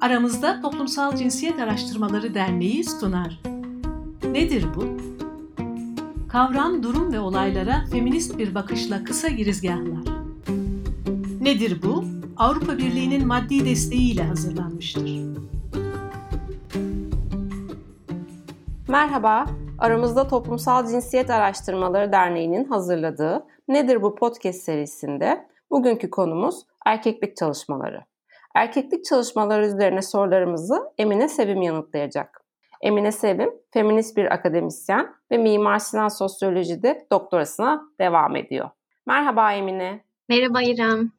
Aramızda Toplumsal Cinsiyet Araştırmaları Derneği sunar. Nedir bu? Kavram, durum ve olaylara feminist bir bakışla kısa girizgahlar. Nedir bu? Avrupa Birliği'nin maddi desteğiyle hazırlanmıştır. Merhaba, aramızda Toplumsal Cinsiyet Araştırmaları Derneği'nin hazırladığı Nedir bu podcast serisinde bugünkü konumuz erkeklik çalışmaları. Erkeklik çalışmaları üzerine sorularımızı Emine Sevim yanıtlayacak. Emine Sevim, feminist bir akademisyen ve Mimar Sinan Sosyoloji'de doktorasına devam ediyor. Merhaba Emine. Merhaba İrem.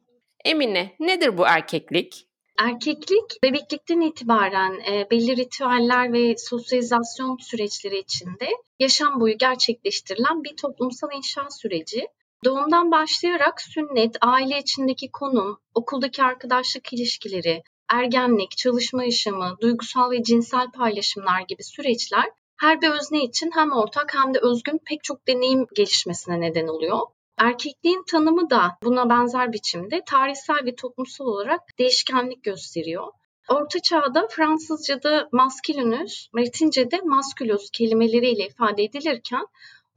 Emine, nedir bu erkeklik? Erkeklik bebeklikten itibaren e, belli ritüeller ve sosyalizasyon süreçleri içinde yaşam boyu gerçekleştirilen bir toplumsal inşa süreci. Doğumdan başlayarak sünnet, aile içindeki konum, okuldaki arkadaşlık ilişkileri, ergenlik, çalışma yaşamı, duygusal ve cinsel paylaşımlar gibi süreçler her bir özne için hem ortak hem de özgün pek çok deneyim gelişmesine neden oluyor. Erkekliğin tanımı da buna benzer biçimde tarihsel ve toplumsal olarak değişkenlik gösteriyor. Orta çağda Fransızca'da masculinus, Latince'de masculus kelimeleriyle ifade edilirken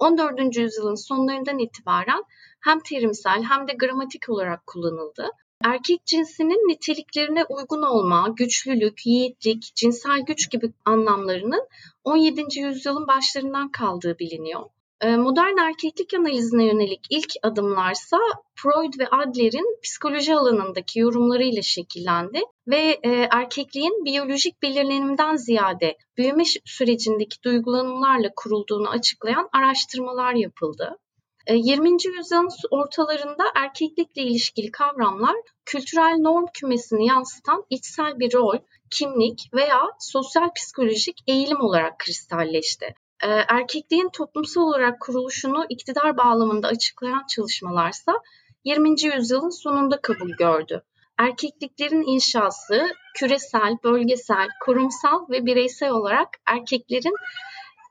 14. yüzyılın sonlarından itibaren hem terimsel hem de gramatik olarak kullanıldı. Erkek cinsinin niteliklerine uygun olma, güçlülük, yiğitlik, cinsel güç gibi anlamlarının 17. yüzyılın başlarından kaldığı biliniyor. Ee, modern erkeklik analizine yönelik ilk adımlarsa Freud ve Adler'in psikoloji alanındaki yorumlarıyla şekillendi ve e, erkekliğin biyolojik belirlenimden ziyade büyüme sürecindeki duygulanımlarla kurulduğunu açıklayan araştırmalar yapıldı. 20. E, yüzyılın ortalarında erkeklikle ilişkili kavramlar kültürel norm kümesini yansıtan içsel bir rol, kimlik veya sosyal psikolojik eğilim olarak kristalleşti. E, erkekliğin toplumsal olarak kuruluşunu iktidar bağlamında açıklayan çalışmalarsa 20. yüzyılın sonunda kabul gördü. Erkekliklerin inşası küresel, bölgesel, kurumsal ve bireysel olarak erkeklerin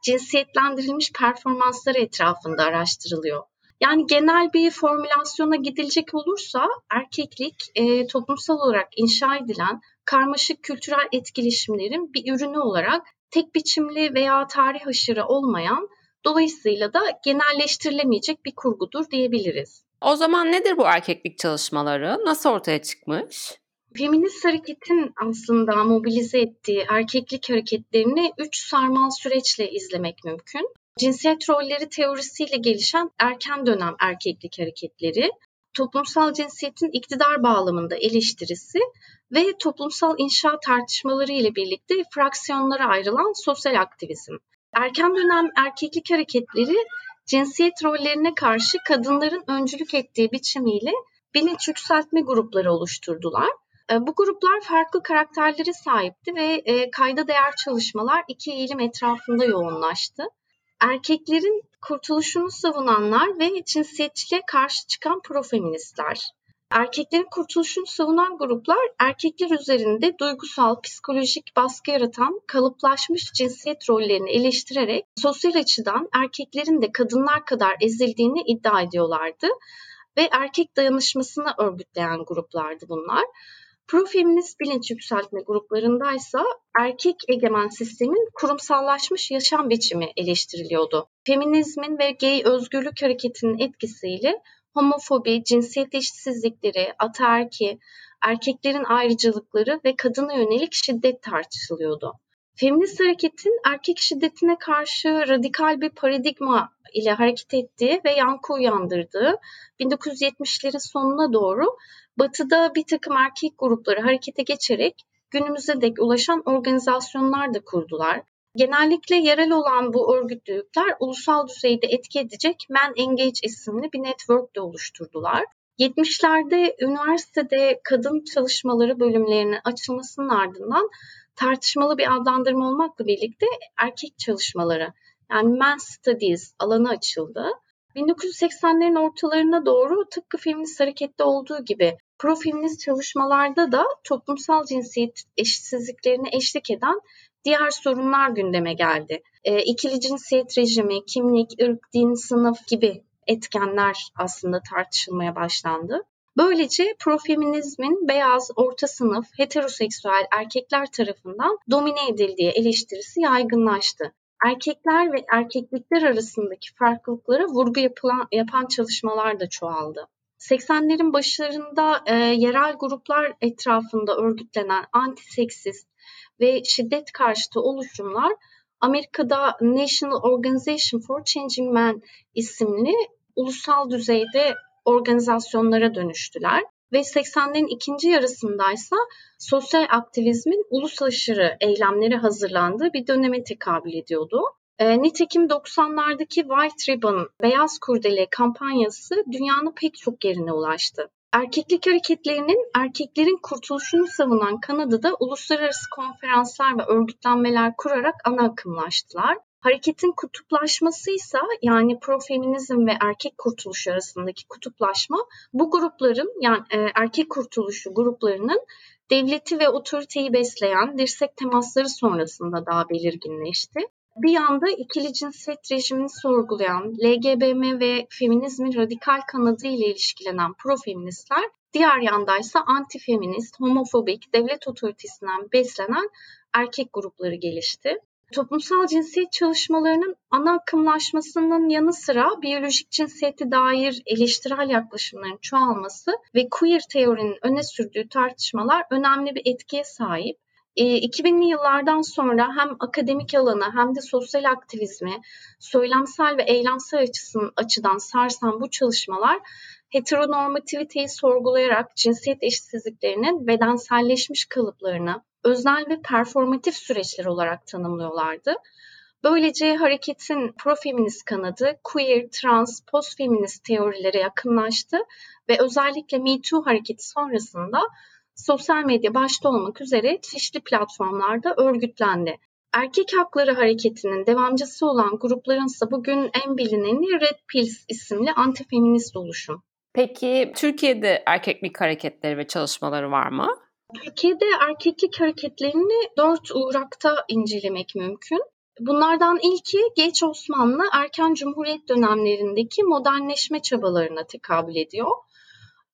cinsiyetlendirilmiş performansları etrafında araştırılıyor. Yani genel bir formülasyona gidilecek olursa erkeklik e, toplumsal olarak inşa edilen karmaşık kültürel etkileşimlerin bir ürünü olarak tek biçimli veya tarih aşırı olmayan dolayısıyla da genelleştirilemeyecek bir kurgudur diyebiliriz. O zaman nedir bu erkeklik çalışmaları? Nasıl ortaya çıkmış? Feminist hareketin aslında mobilize ettiği erkeklik hareketlerini üç sarmal süreçle izlemek mümkün. Cinsiyet rolleri teorisiyle gelişen erken dönem erkeklik hareketleri, toplumsal cinsiyetin iktidar bağlamında eleştirisi ve toplumsal inşa tartışmaları ile birlikte fraksiyonlara ayrılan sosyal aktivizm. Erken dönem erkeklik hareketleri cinsiyet rollerine karşı kadınların öncülük ettiği biçimiyle bilinç yükseltme grupları oluşturdular. E, bu gruplar farklı karakterlere sahipti ve e, kayda değer çalışmalar iki eğilim etrafında yoğunlaştı. Erkeklerin kurtuluşunu savunanlar ve cinsiyetçiliğe karşı çıkan profeministler. Erkeklerin kurtuluşunu savunan gruplar erkekler üzerinde duygusal, psikolojik baskı yaratan kalıplaşmış cinsiyet rollerini eleştirerek sosyal açıdan erkeklerin de kadınlar kadar ezildiğini iddia ediyorlardı ve erkek dayanışmasını örgütleyen gruplardı bunlar. Profeminist bilinç yükseltme gruplarındaysa erkek egemen sistemin kurumsallaşmış yaşam biçimi eleştiriliyordu. Feminizmin ve gay özgürlük hareketinin etkisiyle homofobi, cinsiyet eşitsizlikleri, ataerki, erkeklerin ayrıcalıkları ve kadına yönelik şiddet tartışılıyordu. Feminist hareketin erkek şiddetine karşı radikal bir paradigma ile hareket ettiği ve yankı uyandırdığı 1970'lerin sonuna doğru Batı'da bir takım erkek grupları harekete geçerek günümüze dek ulaşan organizasyonlar da kurdular. Genellikle yerel olan bu örgütlülükler ulusal düzeyde etki edecek Men Engage isimli bir network de oluşturdular. 70'lerde üniversitede kadın çalışmaları bölümlerinin açılmasının ardından tartışmalı bir adlandırma olmakla birlikte erkek çalışmaları yani Men Studies alanı açıldı. 1980'lerin ortalarına doğru tıpkı feminist harekette olduğu gibi profeminist çalışmalarda da toplumsal cinsiyet eşitsizliklerine eşlik eden diğer sorunlar gündeme geldi. E, ikili cinsiyet rejimi, kimlik, ırk, din, sınıf gibi etkenler aslında tartışılmaya başlandı. Böylece profeminizmin beyaz, orta sınıf, heteroseksüel erkekler tarafından domine edildiği eleştirisi yaygınlaştı. Erkekler ve erkeklikler arasındaki farklılıklara vurgu yapılan, yapan çalışmalar da çoğaldı. 80'lerin başlarında e, yerel gruplar etrafında örgütlenen antiseksist ve şiddet karşıtı oluşumlar Amerika'da National Organization for Changing Men isimli ulusal düzeyde organizasyonlara dönüştüler ve 80'lerin ikinci yarısındaysa sosyal aktivizmin uluslararası eylemleri hazırlandığı bir döneme tekabül ediyordu. E, nitekim 90'lardaki White Ribbon, Beyaz Kurdele kampanyası dünyanın pek çok yerine ulaştı. Erkeklik hareketlerinin erkeklerin kurtuluşunu savunan Kanada'da uluslararası konferanslar ve örgütlenmeler kurarak ana akımlaştılar. Hareketin kutuplaşması ise yani profeminizm ve erkek kurtuluşu arasındaki kutuplaşma bu grupların yani e, erkek kurtuluşu gruplarının devleti ve otoriteyi besleyen dirsek temasları sonrasında daha belirginleşti. Bir yanda ikili cinsiyet rejimini sorgulayan, LGBM ve feminizmin radikal kanadı ile ilişkilenen profeministler, diğer yandaysa antifeminist, homofobik, devlet otoritesinden beslenen erkek grupları gelişti. Toplumsal cinsiyet çalışmalarının ana akımlaşmasının yanı sıra biyolojik cinsiyete dair eleştirel yaklaşımların çoğalması ve queer teorinin öne sürdüğü tartışmalar önemli bir etkiye sahip. 2000'li yıllardan sonra hem akademik alanı hem de sosyal aktivizmi söylemsel ve eylemsel açıdan sarsan bu çalışmalar heteronormativiteyi sorgulayarak cinsiyet eşitsizliklerinin bedenselleşmiş kalıplarını öznel ve performatif süreçler olarak tanımlıyorlardı. Böylece hareketin profeminist kanadı queer, trans, postfeminist teorilere yakınlaştı ve özellikle Me Too hareketi sonrasında sosyal medya başta olmak üzere çeşitli platformlarda örgütlendi. Erkek Hakları Hareketi'nin devamcısı olan grupların ise bugün en bilineni Red Pills isimli antifeminist oluşum. Peki Türkiye'de erkeklik hareketleri ve çalışmaları var mı? Türkiye'de erkeklik hareketlerini dört uğrakta incelemek mümkün. Bunlardan ilki geç Osmanlı erken Cumhuriyet dönemlerindeki modernleşme çabalarına tekabül ediyor.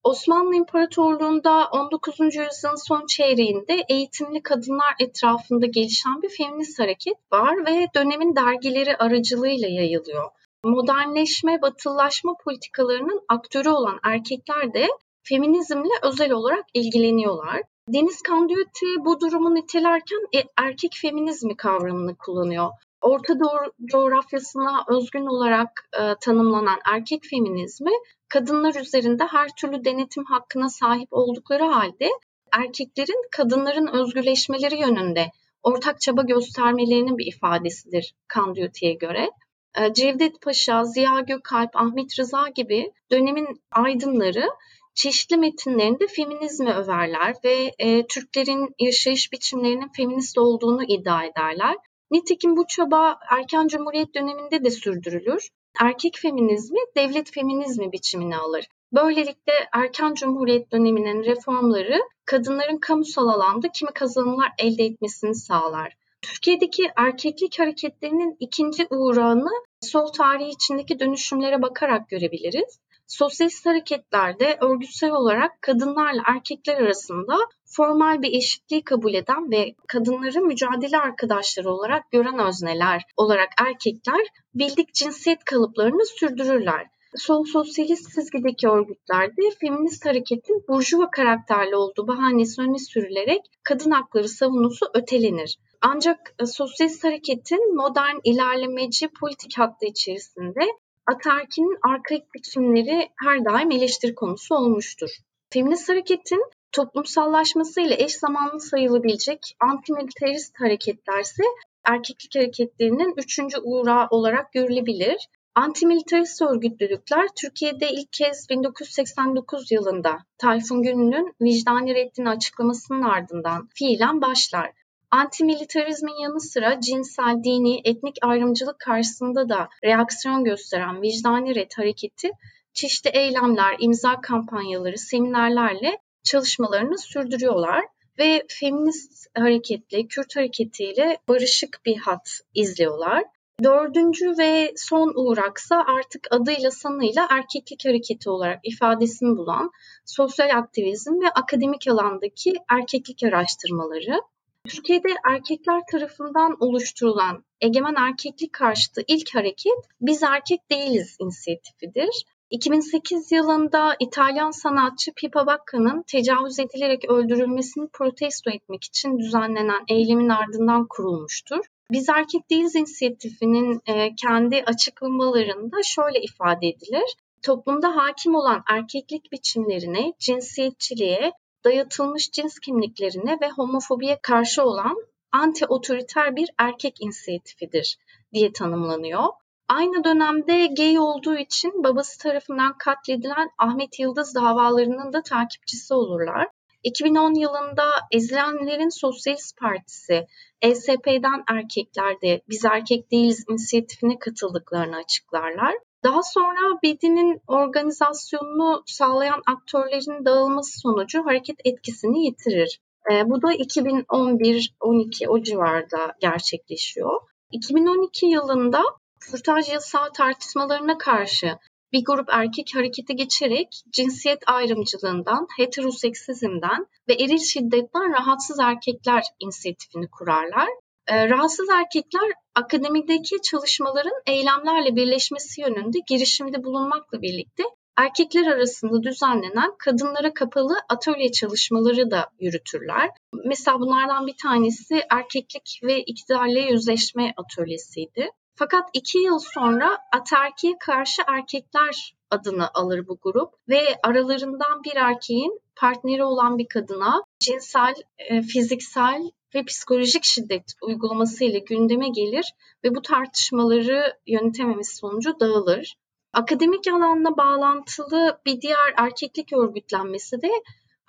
Osmanlı İmparatorluğu'nda 19. yüzyılın son çeyreğinde eğitimli kadınlar etrafında gelişen bir feminist hareket var ve dönemin dergileri aracılığıyla yayılıyor. Modernleşme, batıllaşma politikalarının aktörü olan erkekler de feminizmle özel olarak ilgileniyorlar. Deniz Kandiyoti bu durumu nitelerken e, erkek feminizmi kavramını kullanıyor. Orta Doğu coğrafyasına özgün olarak e, tanımlanan erkek feminizmi kadınlar üzerinde her türlü denetim hakkına sahip oldukları halde erkeklerin kadınların özgürleşmeleri yönünde ortak çaba göstermelerinin bir ifadesidir Kandiyuti'ye göre. E, Cevdet Paşa, Ziya Gökalp, Ahmet Rıza gibi dönemin aydınları çeşitli metinlerinde feminizmi överler ve e, Türklerin yaşayış biçimlerinin feminist olduğunu iddia ederler. Nitekim bu çaba erken cumhuriyet döneminde de sürdürülür. Erkek feminizmi devlet feminizmi biçimini alır. Böylelikle erken cumhuriyet döneminin reformları kadınların kamusal alanda kimi kazanımlar elde etmesini sağlar. Türkiye'deki erkeklik hareketlerinin ikinci uğrağını sol tarihi içindeki dönüşümlere bakarak görebiliriz. Sosyalist hareketlerde örgütsel olarak kadınlarla erkekler arasında formal bir eşitliği kabul eden ve kadınları mücadele arkadaşları olarak gören özneler olarak erkekler bildik cinsiyet kalıplarını sürdürürler. Sol sosyalist çizgideki örgütlerde feminist hareketin burjuva karakterli olduğu bahanesi öne sürülerek kadın hakları savunusu ötelenir. Ancak e, sosyalist hareketin modern ilerlemeci politik hattı içerisinde Atarki'nin arkaik biçimleri her daim eleştiri konusu olmuştur. Feminist hareketin toplumsallaşmasıyla eş zamanlı sayılabilecek antimilitarist hareketler ise erkeklik hareketlerinin üçüncü uğrağı olarak görülebilir. Antimilitarist örgütlülükler Türkiye'de ilk kez 1989 yılında Tayfun Gönül'ün vicdani reddini açıklamasının ardından fiilen başlar. Antimilitarizmin yanı sıra cinsel, dini, etnik ayrımcılık karşısında da reaksiyon gösteren vicdani red hareketi çeşitli eylemler, imza kampanyaları, seminerlerle çalışmalarını sürdürüyorlar ve feminist hareketle, Kürt hareketiyle barışık bir hat izliyorlar. Dördüncü ve son uğraksa artık adıyla sanıyla erkeklik hareketi olarak ifadesini bulan sosyal aktivizm ve akademik alandaki erkeklik araştırmaları. Türkiye'de erkekler tarafından oluşturulan egemen erkeklik karşıtı ilk hareket Biz Erkek Değiliz inisiyatifidir. 2008 yılında İtalyan sanatçı Pippa Bacca'nın tecavüz edilerek öldürülmesini protesto etmek için düzenlenen eylemin ardından kurulmuştur. Biz Erkek Değiliz inisiyatifinin e, kendi açıklamalarında şöyle ifade edilir. Toplumda hakim olan erkeklik biçimlerine, cinsiyetçiliğe, dayatılmış cins kimliklerine ve homofobiye karşı olan anti-otoriter bir erkek inisiyatifidir diye tanımlanıyor. Aynı dönemde gay olduğu için babası tarafından katledilen Ahmet Yıldız davalarının da takipçisi olurlar. 2010 yılında Ezilenlerin Sosyalist Partisi, ESP'den erkekler de Biz Erkek Değiliz inisiyatifine katıldıklarını açıklarlar. Daha sonra BİD'in organizasyonunu sağlayan aktörlerin dağılması sonucu hareket etkisini yitirir. E, bu da 2011-12 o civarda gerçekleşiyor. 2012 yılında kürtaj yasağı tartışmalarına karşı bir grup erkek harekete geçerek cinsiyet ayrımcılığından, heteroseksizmden ve eril şiddetten rahatsız erkekler inisiyatifini kurarlar. E, rahatsız erkekler akademideki çalışmaların eylemlerle birleşmesi yönünde girişimde bulunmakla birlikte erkekler arasında düzenlenen kadınlara kapalı atölye çalışmaları da yürütürler. Mesela bunlardan bir tanesi erkeklik ve iktidarla yüzleşme atölyesiydi. Fakat iki yıl sonra aterkiye karşı erkekler adını alır bu grup ve aralarından bir erkeğin partneri olan bir kadına cinsel, e, fiziksel ve psikolojik şiddet uygulaması ile gündeme gelir ve bu tartışmaları yönetememesi sonucu dağılır. Akademik alanla bağlantılı bir diğer erkeklik örgütlenmesi de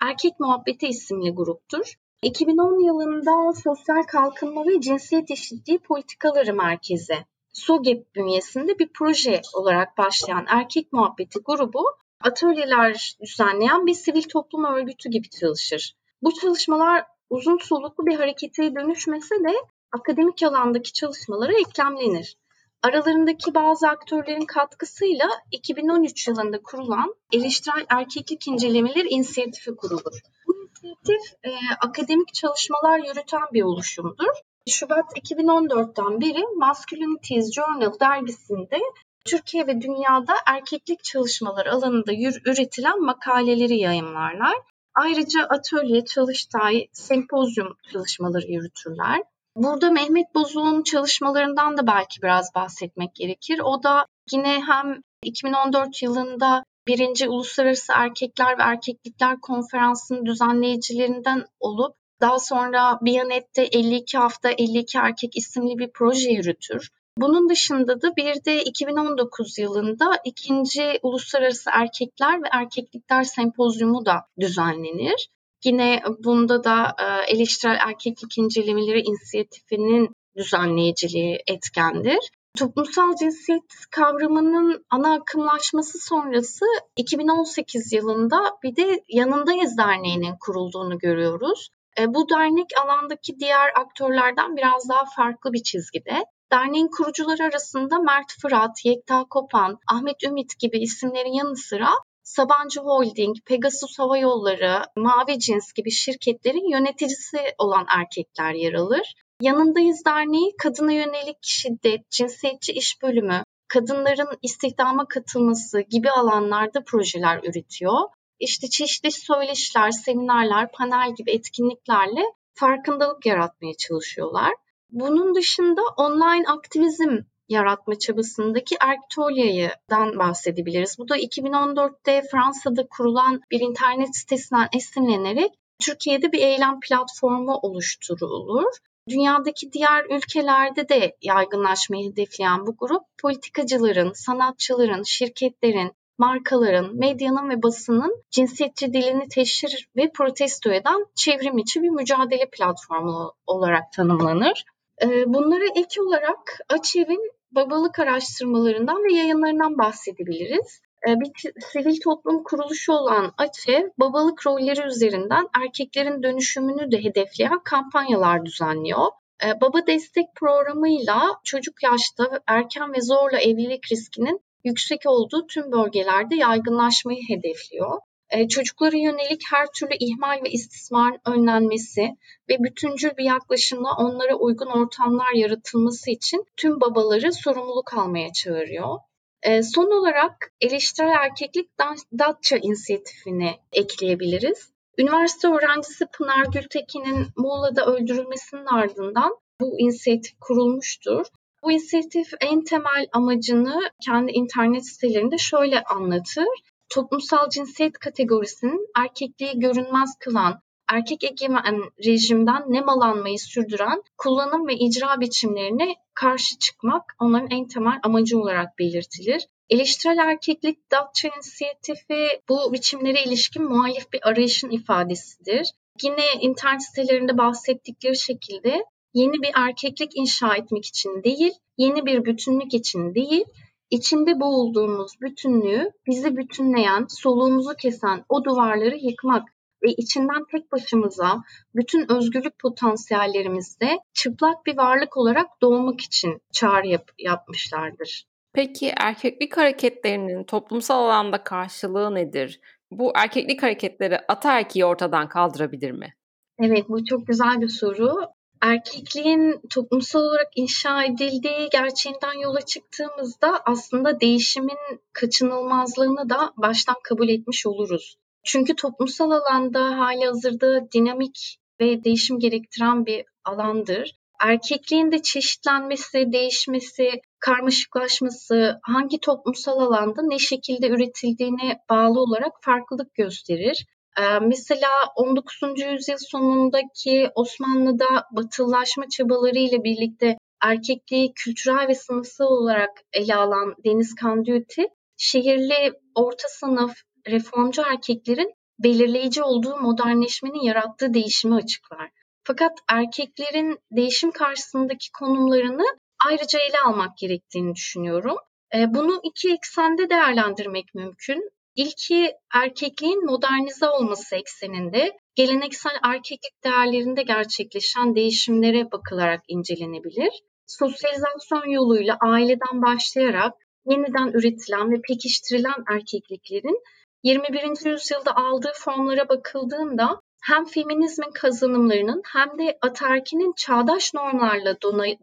Erkek Muhabbeti isimli gruptur. 2010 yılında Sosyal Kalkınma ve Cinsiyet Eşitliği Politikaları Merkezi SOGEP bünyesinde bir proje olarak başlayan Erkek Muhabbeti grubu atölyeler düzenleyen bir sivil toplum örgütü gibi çalışır. Bu çalışmalar uzun soluklu bir harekete dönüşmese de akademik alandaki çalışmalara eklemlenir. Aralarındaki bazı aktörlerin katkısıyla 2013 yılında kurulan Eleştirel Erkeklik İncelemeler İnisiyatifi kurulur. Bu inisiyatif e, akademik çalışmalar yürüten bir oluşumdur. Şubat 2014'ten beri Masculinities Journal dergisinde Türkiye ve dünyada erkeklik çalışmaları alanında üretilen makaleleri yayımlarlar. Ayrıca atölye, çalıştay, sempozyum çalışmaları yürütürler. Burada Mehmet Bozul'un çalışmalarından da belki biraz bahsetmek gerekir. O da yine hem 2014 yılında birinci Uluslararası Erkekler ve Erkeklikler Konferansı'nın düzenleyicilerinden olup daha sonra Biyanet'te 52 hafta 52 erkek isimli bir proje yürütür. Bunun dışında da bir de 2019 yılında ikinci Uluslararası Erkekler ve Erkeklikler Sempozyumu da düzenlenir. Yine bunda da e, eleştirel erkeklik incelemeleri inisiyatifinin düzenleyiciliği etkendir. Toplumsal cinsiyet kavramının ana akımlaşması sonrası 2018 yılında bir de Yanındayız Derneği'nin kurulduğunu görüyoruz. E, bu dernek alandaki diğer aktörlerden biraz daha farklı bir çizgide. Derneğin kurucuları arasında Mert Fırat, Yekta Kopan, Ahmet Ümit gibi isimlerin yanı sıra Sabancı Holding, Pegasus Hava Yolları, Mavi Cins gibi şirketlerin yöneticisi olan erkekler yer alır. Yanındayız Derneği kadına yönelik şiddet, cinsiyetçi iş bölümü, kadınların istihdama katılması gibi alanlarda projeler üretiyor. İşte çeşitli söyleşiler, seminerler, panel gibi etkinliklerle farkındalık yaratmaya çalışıyorlar. Bunun dışında online aktivizm yaratma çabasındaki Erktolia'dan bahsedebiliriz. Bu da 2014'te Fransa'da kurulan bir internet sitesinden esinlenerek Türkiye'de bir eylem platformu oluşturulur. Dünyadaki diğer ülkelerde de yaygınlaşmayı hedefleyen bu grup politikacıların, sanatçıların, şirketlerin, markaların, medyanın ve basının cinsiyetçi dilini teşhir ve protesto eden çevrim içi bir mücadele platformu olarak tanımlanır. Ee, bunlara ek olarak Açev'in babalık araştırmalarından ve yayınlarından bahsedebiliriz. Ee, bir sivil toplum kuruluşu olan AÇEV, babalık rolleri üzerinden erkeklerin dönüşümünü de hedefleyen kampanyalar düzenliyor. E, baba destek programıyla çocuk yaşta erken ve zorla evlilik riskinin yüksek olduğu tüm bölgelerde yaygınlaşmayı hedefliyor. E, çocuklara yönelik her türlü ihmal ve istismarın önlenmesi ve bütüncül bir yaklaşımla onlara uygun ortamlar yaratılması için tüm babaları sorumluluk almaya çağırıyor. E, son olarak eleştirel erkeklik Datça inisiyatifini ekleyebiliriz. Üniversite öğrencisi Pınar Gültekin'in Muğla'da öldürülmesinin ardından bu inisiyatif kurulmuştur. Bu inisiyatif en temel amacını kendi internet sitelerinde şöyle anlatır. Toplumsal cinsiyet kategorisinin erkekliği görünmez kılan, erkek egemen rejimden nemalanmayı sürdüren kullanım ve icra biçimlerine karşı çıkmak onların en temel amacı olarak belirtilir. Eleştirel erkeklik Datça inisiyatifi bu biçimlere ilişkin muhalif bir arayışın ifadesidir. Yine internet sitelerinde bahsettikleri şekilde yeni bir erkeklik inşa etmek için değil, yeni bir bütünlük için değil, içinde boğulduğumuz bütünlüğü bizi bütünleyen, soluğumuzu kesen o duvarları yıkmak ve içinden tek başımıza bütün özgürlük potansiyellerimizde çıplak bir varlık olarak doğmak için çağrı yap- yapmışlardır. Peki erkeklik hareketlerinin toplumsal alanda karşılığı nedir? Bu erkeklik hareketleri ataerkiyi ortadan kaldırabilir mi? Evet bu çok güzel bir soru. Erkekliğin toplumsal olarak inşa edildiği gerçeğinden yola çıktığımızda aslında değişimin kaçınılmazlığını da baştan kabul etmiş oluruz. Çünkü toplumsal alanda hali hazırda dinamik ve değişim gerektiren bir alandır. Erkekliğin de çeşitlenmesi, değişmesi, karmaşıklaşması hangi toplumsal alanda ne şekilde üretildiğine bağlı olarak farklılık gösterir. Ee, mesela 19. yüzyıl sonundaki Osmanlı'da batılılaşma çabaları ile birlikte erkekliği kültürel ve sınıfsal olarak ele alan Deniz Kandiyuti, şehirli orta sınıf reformcu erkeklerin belirleyici olduğu modernleşmenin yarattığı değişimi açıklar. Fakat erkeklerin değişim karşısındaki konumlarını ayrıca ele almak gerektiğini düşünüyorum. Ee, bunu iki eksende değerlendirmek mümkün. İlki erkekliğin modernize olması ekseninde geleneksel erkeklik değerlerinde gerçekleşen değişimlere bakılarak incelenebilir. Sosyalizasyon yoluyla aileden başlayarak yeniden üretilen ve pekiştirilen erkekliklerin 21. yüzyılda aldığı formlara bakıldığında hem feminizmin kazanımlarının hem de atarkinin çağdaş normlarla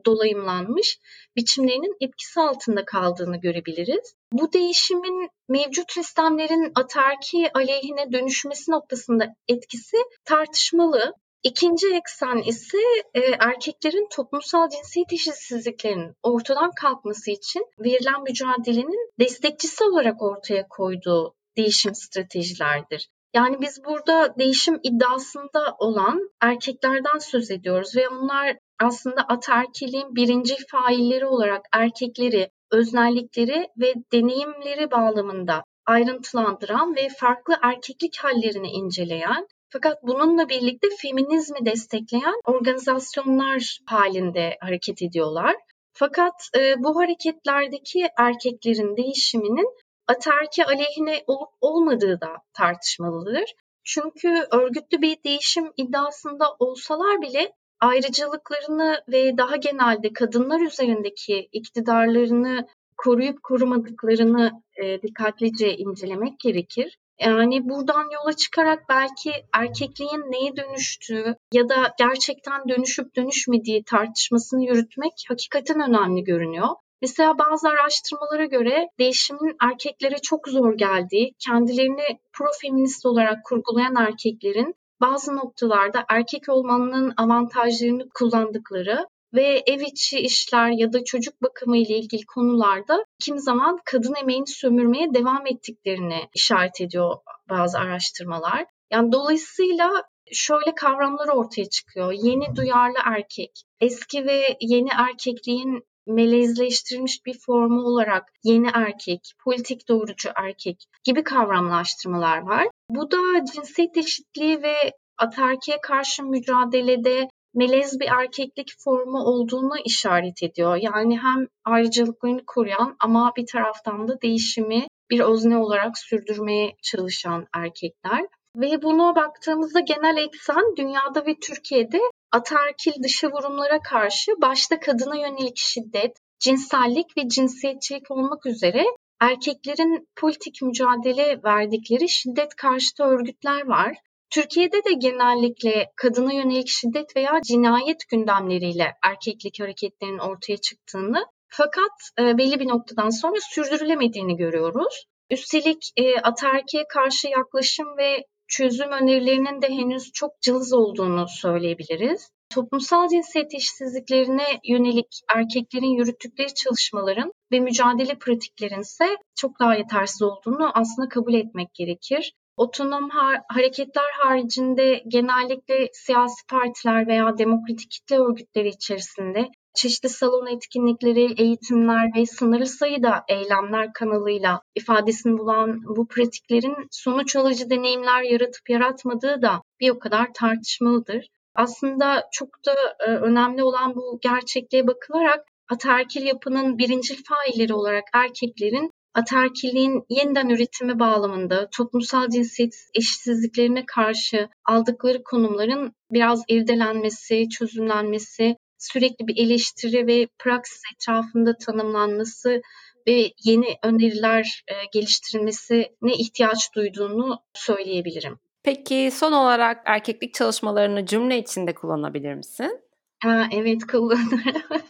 dolayımlanmış biçimlerinin etkisi altında kaldığını görebiliriz. Bu değişimin mevcut sistemlerin atarki aleyhine dönüşmesi noktasında etkisi tartışmalı. İkinci eksen ise e, erkeklerin toplumsal cinsiyet eşitsizliklerinin ortadan kalkması için verilen mücadelenin destekçisi olarak ortaya koyduğu değişim stratejilerdir. Yani biz burada değişim iddiasında olan erkeklerden söz ediyoruz ve onlar aslında ataerkiliğin birinci failleri olarak erkekleri, öznellikleri ve deneyimleri bağlamında ayrıntılandıran ve farklı erkeklik hallerini inceleyen fakat bununla birlikte feminizmi destekleyen organizasyonlar halinde hareket ediyorlar. Fakat e, bu hareketlerdeki erkeklerin değişiminin aterki aleyhine olup olmadığı da tartışmalıdır. Çünkü örgütlü bir değişim iddiasında olsalar bile ayrıcalıklarını ve daha genelde kadınlar üzerindeki iktidarlarını koruyup korumadıklarını e, dikkatlice incelemek gerekir. Yani buradan yola çıkarak belki erkekliğin neye dönüştüğü ya da gerçekten dönüşüp dönüşmediği tartışmasını yürütmek hakikaten önemli görünüyor. Mesela bazı araştırmalara göre değişimin erkeklere çok zor geldiği, kendilerini profeminist olarak kurgulayan erkeklerin bazı noktalarda erkek olmanın avantajlarını kullandıkları ve ev içi işler ya da çocuk bakımı ile ilgili konularda kim zaman kadın emeğini sömürmeye devam ettiklerini işaret ediyor bazı araştırmalar. Yani dolayısıyla şöyle kavramlar ortaya çıkıyor. Yeni duyarlı erkek, eski ve yeni erkekliğin melezleştirilmiş bir formu olarak yeni erkek, politik doğrucu erkek gibi kavramlaştırmalar var. Bu da cinsiyet eşitliği ve atarkiye karşı mücadelede melez bir erkeklik formu olduğunu işaret ediyor. Yani hem ayrıcalıklarını koruyan ama bir taraftan da değişimi bir özne olarak sürdürmeye çalışan erkekler. Ve buna baktığımızda genel eksen dünyada ve Türkiye'de ataerkil dışa vurumlara karşı başta kadına yönelik şiddet, cinsellik ve cinsiyetçilik olmak üzere erkeklerin politik mücadele verdikleri şiddet karşıtı örgütler var. Türkiye'de de genellikle kadına yönelik şiddet veya cinayet gündemleriyle erkeklik hareketlerinin ortaya çıktığını fakat e, belli bir noktadan sonra sürdürülemediğini görüyoruz. Üstelik e, ataerkiye karşı yaklaşım ve çözüm önerilerinin de henüz çok cılız olduğunu söyleyebiliriz. Toplumsal cinsiyet eşitsizliklerine yönelik erkeklerin yürüttükleri çalışmaların ve mücadele pratiklerin ise çok daha yetersiz olduğunu aslında kabul etmek gerekir. Otonom har- hareketler haricinde genellikle siyasi partiler veya demokratik kitle örgütleri içerisinde çeşitli salon etkinlikleri, eğitimler ve sınırlı sayıda eylemler kanalıyla ifadesini bulan bu pratiklerin sonuç alıcı deneyimler yaratıp yaratmadığı da bir o kadar tartışmalıdır. Aslında çok da e, önemli olan bu gerçekliğe bakılarak ataerkil yapının birincil failleri olarak erkeklerin ataerkilliğin yeniden üretimi bağlamında toplumsal cinsiyet eşitsizliklerine karşı aldıkları konumların biraz irdelenmesi, çözümlenmesi, sürekli bir eleştiri ve praksis etrafında tanımlanması ve yeni öneriler e, geliştirilmesine ihtiyaç duyduğunu söyleyebilirim. Peki son olarak erkeklik çalışmalarını cümle içinde kullanabilir misin? Aa, evet kullanırım.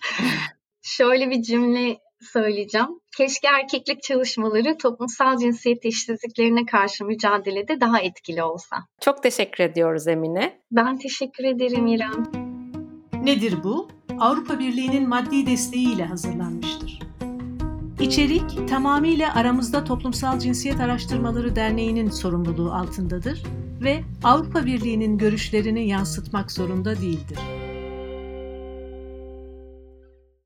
Şöyle bir cümle söyleyeceğim. Keşke erkeklik çalışmaları toplumsal cinsiyet eşitsizliklerine karşı mücadelede daha etkili olsa. Çok teşekkür ediyoruz Emine. Ben teşekkür ederim İrem. Nedir bu? Avrupa Birliği'nin maddi desteğiyle hazırlanmıştır. İçerik tamamıyla Aramızda Toplumsal Cinsiyet Araştırmaları Derneği'nin sorumluluğu altındadır ve Avrupa Birliği'nin görüşlerini yansıtmak zorunda değildir.